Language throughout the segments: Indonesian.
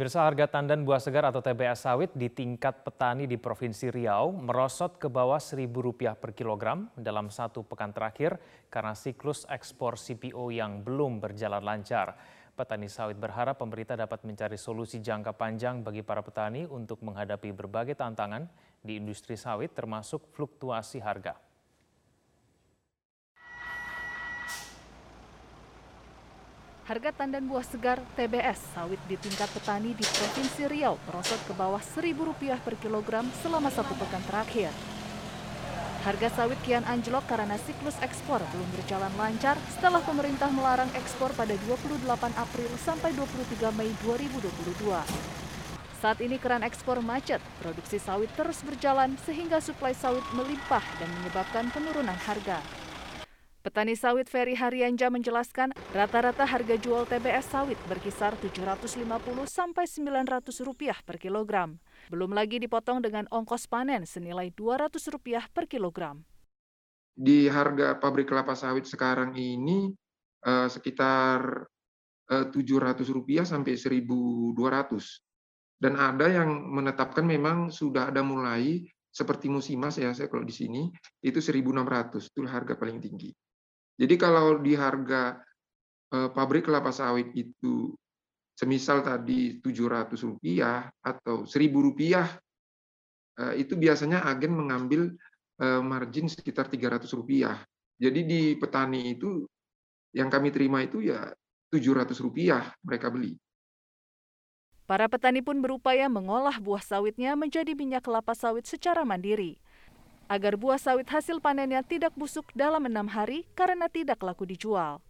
Pemirsa harga tandan buah segar atau TBS sawit di tingkat petani di Provinsi Riau merosot ke bawah Rp1.000 per kilogram dalam satu pekan terakhir karena siklus ekspor CPO yang belum berjalan lancar. Petani sawit berharap pemerintah dapat mencari solusi jangka panjang bagi para petani untuk menghadapi berbagai tantangan di industri sawit termasuk fluktuasi harga. Harga tandan buah segar TBS sawit di tingkat petani di Provinsi Riau merosot ke bawah Rp1.000 per kilogram selama satu pekan terakhir. Harga sawit kian anjlok karena siklus ekspor belum berjalan lancar setelah pemerintah melarang ekspor pada 28 April sampai 23 Mei 2022. Saat ini keran ekspor macet, produksi sawit terus berjalan sehingga suplai sawit melimpah dan menyebabkan penurunan harga. Petani sawit Ferry Haryanja menjelaskan rata-rata harga jual TBS sawit berkisar Rp750 sampai Rp900 per kilogram. Belum lagi dipotong dengan ongkos panen senilai Rp200 per kilogram. Di harga pabrik kelapa sawit sekarang ini eh, sekitar eh, Rp700 sampai Rp1.200. Dan ada yang menetapkan memang sudah ada mulai seperti musimas ya saya kalau di sini itu 1.600 itu harga paling tinggi. Jadi kalau di harga eh, pabrik kelapa sawit itu semisal tadi Rp700 atau Rp1.000 eh, itu biasanya agen mengambil eh, margin sekitar Rp300. Jadi di petani itu yang kami terima itu ya Rp700 mereka beli. Para petani pun berupaya mengolah buah sawitnya menjadi minyak kelapa sawit secara mandiri agar buah sawit hasil panennya tidak busuk dalam enam hari karena tidak laku dijual.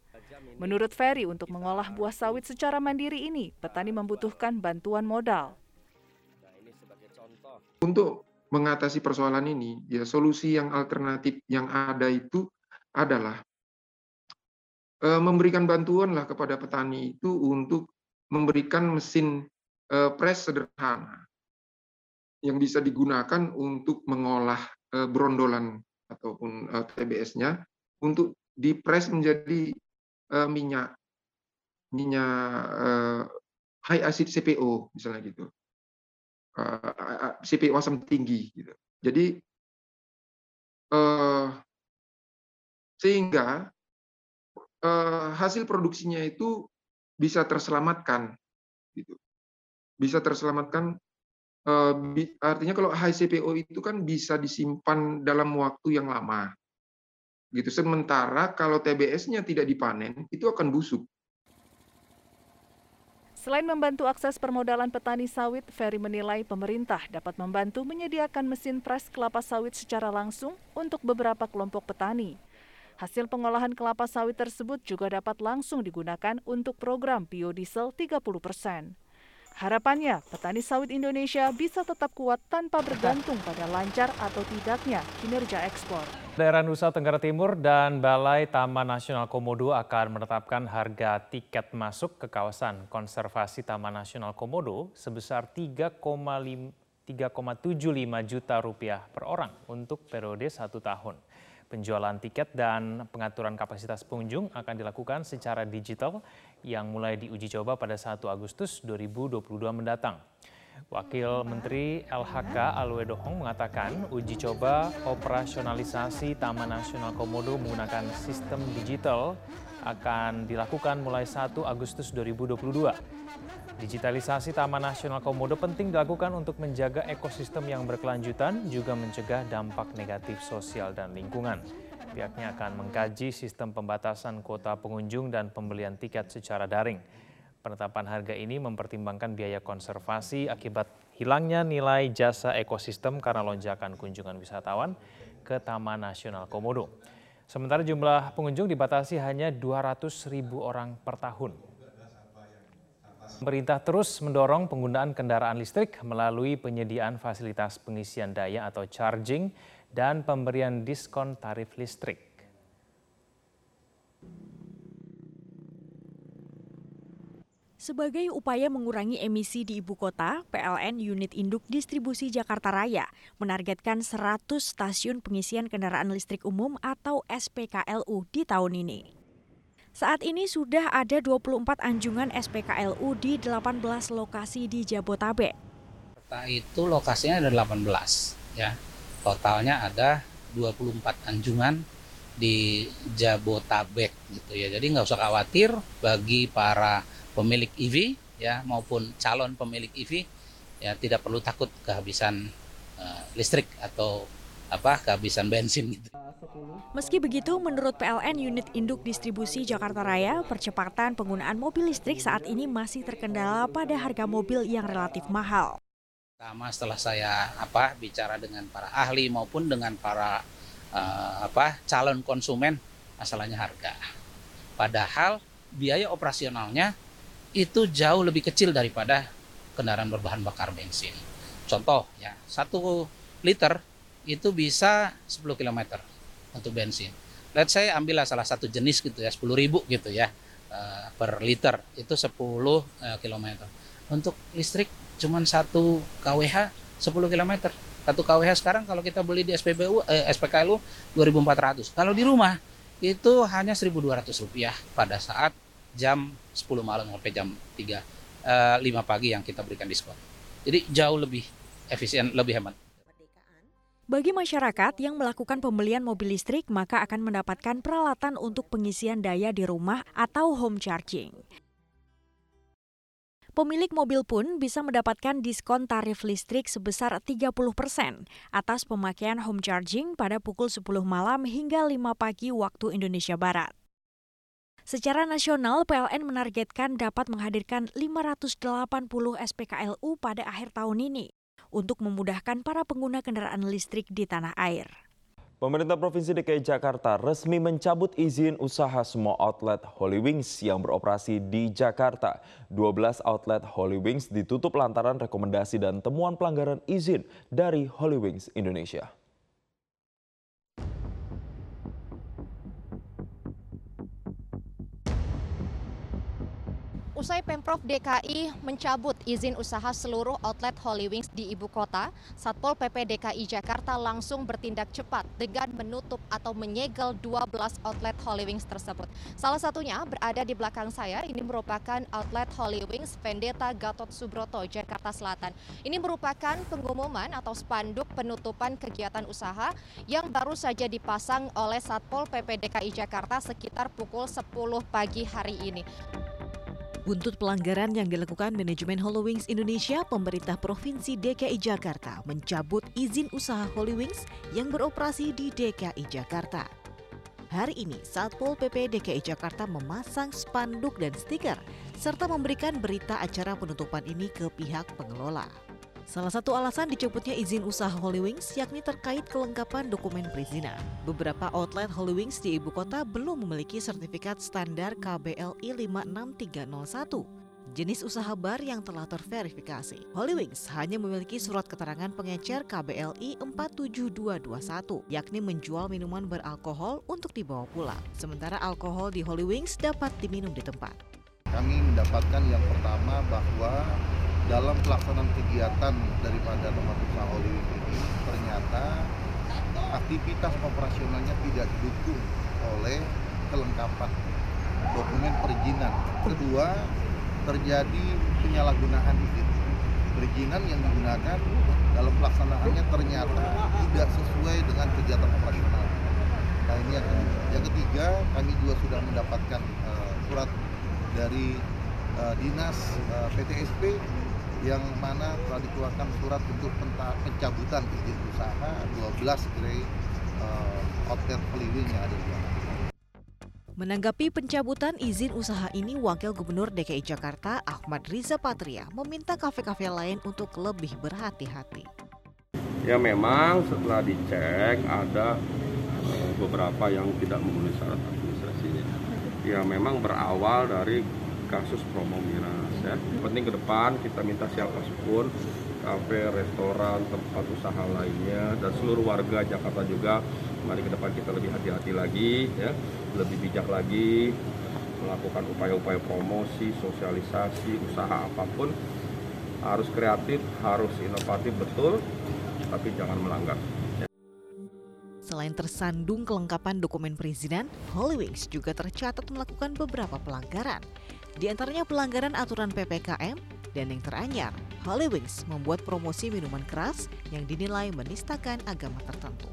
Menurut Ferry, untuk mengolah buah sawit secara mandiri ini, petani membutuhkan bantuan modal. Untuk mengatasi persoalan ini, ya solusi yang alternatif yang ada itu adalah e, memberikan bantuan lah kepada petani itu untuk memberikan mesin e, press sederhana yang bisa digunakan untuk mengolah brondolan ataupun uh, TBS-nya untuk dipres menjadi uh, minyak minyak high acid CPO misalnya gitu. CPO asam tinggi gitu. Jadi sehingga hasil produksinya itu bisa terselamatkan gitu. Bisa terselamatkan Eh, artinya kalau high CPO itu kan bisa disimpan dalam waktu yang lama. Gitu. Sementara kalau TBS-nya tidak dipanen, itu akan busuk. Selain membantu akses permodalan petani sawit, Ferry menilai pemerintah dapat membantu menyediakan mesin pres kelapa sawit secara langsung untuk beberapa kelompok petani. Hasil pengolahan kelapa sawit tersebut juga dapat langsung digunakan untuk program biodiesel 30 persen. Harapannya, petani sawit Indonesia bisa tetap kuat tanpa bergantung pada lancar atau tidaknya kinerja ekspor. Daerah Nusa Tenggara Timur dan Balai Taman Nasional Komodo akan menetapkan harga tiket masuk ke kawasan konservasi Taman Nasional Komodo sebesar 3,75 juta rupiah per orang untuk periode satu tahun. Penjualan tiket dan pengaturan kapasitas pengunjung akan dilakukan secara digital yang mulai diuji coba pada 1 Agustus 2022 mendatang. Wakil Menteri LHK Alwedohong mengatakan uji coba operasionalisasi Taman Nasional Komodo menggunakan sistem digital akan dilakukan mulai 1 Agustus 2022. Digitalisasi Taman Nasional Komodo penting dilakukan untuk menjaga ekosistem yang berkelanjutan, juga mencegah dampak negatif sosial dan lingkungan. Pihaknya akan mengkaji sistem pembatasan kuota pengunjung dan pembelian tiket secara daring. Penetapan harga ini mempertimbangkan biaya konservasi akibat hilangnya nilai jasa ekosistem karena lonjakan kunjungan wisatawan ke Taman Nasional Komodo. Sementara jumlah pengunjung dibatasi hanya 200 ribu orang per tahun. Pemerintah terus mendorong penggunaan kendaraan listrik melalui penyediaan fasilitas pengisian daya atau charging dan pemberian diskon tarif listrik. Sebagai upaya mengurangi emisi di ibu kota, PLN Unit Induk Distribusi Jakarta Raya menargetkan 100 stasiun pengisian kendaraan listrik umum atau SPKLU di tahun ini. Saat ini sudah ada 24 anjungan SPKLU di 18 lokasi di Jabotabek. Kota itu lokasinya ada 18 ya. Totalnya ada 24 anjungan di Jabotabek gitu ya. Jadi nggak usah khawatir bagi para pemilik EV ya maupun calon pemilik EV ya tidak perlu takut kehabisan uh, listrik atau apa kehabisan bensin gitu. Meski begitu, menurut PLN Unit Induk Distribusi Jakarta Raya, percepatan penggunaan mobil listrik saat ini masih terkendala pada harga mobil yang relatif mahal. Pertama setelah saya apa bicara dengan para ahli maupun dengan para uh, apa calon konsumen, masalahnya harga. Padahal biaya operasionalnya itu jauh lebih kecil daripada kendaraan berbahan bakar bensin. Contoh ya, satu liter itu bisa 10 km untuk bensin. Let's say ambillah salah satu jenis gitu ya, 10 ribu gitu ya uh, per liter itu 10 uh, km. Untuk listrik cuma satu kWh 10 km. Satu kWh sekarang kalau kita beli di SPBU eh, SPKLU 2400. Kalau di rumah itu hanya 1200 rupiah pada saat jam 10 malam sampai jam 3 uh, 5 pagi yang kita berikan diskon. Jadi jauh lebih efisien, lebih hemat. Bagi masyarakat yang melakukan pembelian mobil listrik, maka akan mendapatkan peralatan untuk pengisian daya di rumah atau home charging. Pemilik mobil pun bisa mendapatkan diskon tarif listrik sebesar 30% atas pemakaian home charging pada pukul 10 malam hingga 5 pagi waktu Indonesia Barat. Secara nasional, PLN menargetkan dapat menghadirkan 580 SPKLU pada akhir tahun ini untuk memudahkan para pengguna kendaraan listrik di tanah air. Pemerintah Provinsi DKI Jakarta resmi mencabut izin usaha semua outlet Holy Wings yang beroperasi di Jakarta. 12 outlet Holy Wings ditutup lantaran rekomendasi dan temuan pelanggaran izin dari Holy Wings Indonesia. Usai Pemprov DKI mencabut izin usaha seluruh outlet Holy Wings di ibu kota, Satpol PP DKI Jakarta langsung bertindak cepat dengan menutup atau menyegel 12 outlet Holy Wings tersebut. Salah satunya berada di belakang saya, ini merupakan outlet Holy Wings Vendetta Gatot Subroto, Jakarta Selatan. Ini merupakan pengumuman atau spanduk penutupan kegiatan usaha yang baru saja dipasang oleh Satpol PP DKI Jakarta sekitar pukul 10 pagi hari ini. Buntut pelanggaran yang dilakukan manajemen Hollowings Indonesia, pemerintah Provinsi DKI Jakarta mencabut izin usaha Hollowings yang beroperasi di DKI Jakarta. Hari ini, Satpol PP DKI Jakarta memasang spanduk dan stiker serta memberikan berita acara penutupan ini ke pihak pengelola. Salah satu alasan dicabutnya izin usaha Holy Wings yakni terkait kelengkapan dokumen perizinan. Beberapa outlet Holy Wings di ibu kota belum memiliki sertifikat standar KBLI 56301 jenis usaha bar yang telah terverifikasi. Holy Wings hanya memiliki surat keterangan pengecer KBLI 47221, yakni menjual minuman beralkohol untuk dibawa pulang. Sementara alkohol di Holy Wings dapat diminum di tempat. Kami mendapatkan yang pertama bahwa dalam pelaksanaan kegiatan daripada tempat usaha Olive ini ternyata aktivitas operasionalnya tidak didukung oleh kelengkapan dokumen perizinan. Kedua, terjadi penyalahgunaan izin. Perizinan yang digunakan dalam pelaksanaannya ternyata tidak sesuai dengan kegiatan operasional. Nah ini yang kedua. Yang ketiga, kami juga sudah mendapatkan uh, surat dari uh, dinas uh, PTSP yang mana telah dikeluarkan surat untuk pencabutan izin usaha 12 gerai uh, outlet Holiwing yang ada di Jakarta. Menanggapi pencabutan izin usaha ini, Wakil Gubernur DKI Jakarta Ahmad Riza Patria meminta kafe-kafe lain untuk lebih berhati-hati. Ya memang setelah dicek ada uh, beberapa yang tidak memenuhi syarat administrasinya. Ya memang berawal dari kasus promo miras ya. Penting ke depan kita minta siapa pun kafe, restoran, tempat usaha lainnya dan seluruh warga Jakarta juga mari ke depan kita lebih hati-hati lagi ya, lebih bijak lagi melakukan upaya-upaya promosi, sosialisasi, usaha apa pun harus kreatif, harus inovatif betul, tapi jangan melanggar. Selain tersandung kelengkapan dokumen perizinan, Holy Wings juga tercatat melakukan beberapa pelanggaran. Di antaranya pelanggaran aturan PPKM dan yang teranyar, Holy Wings membuat promosi minuman keras yang dinilai menistakan agama tertentu.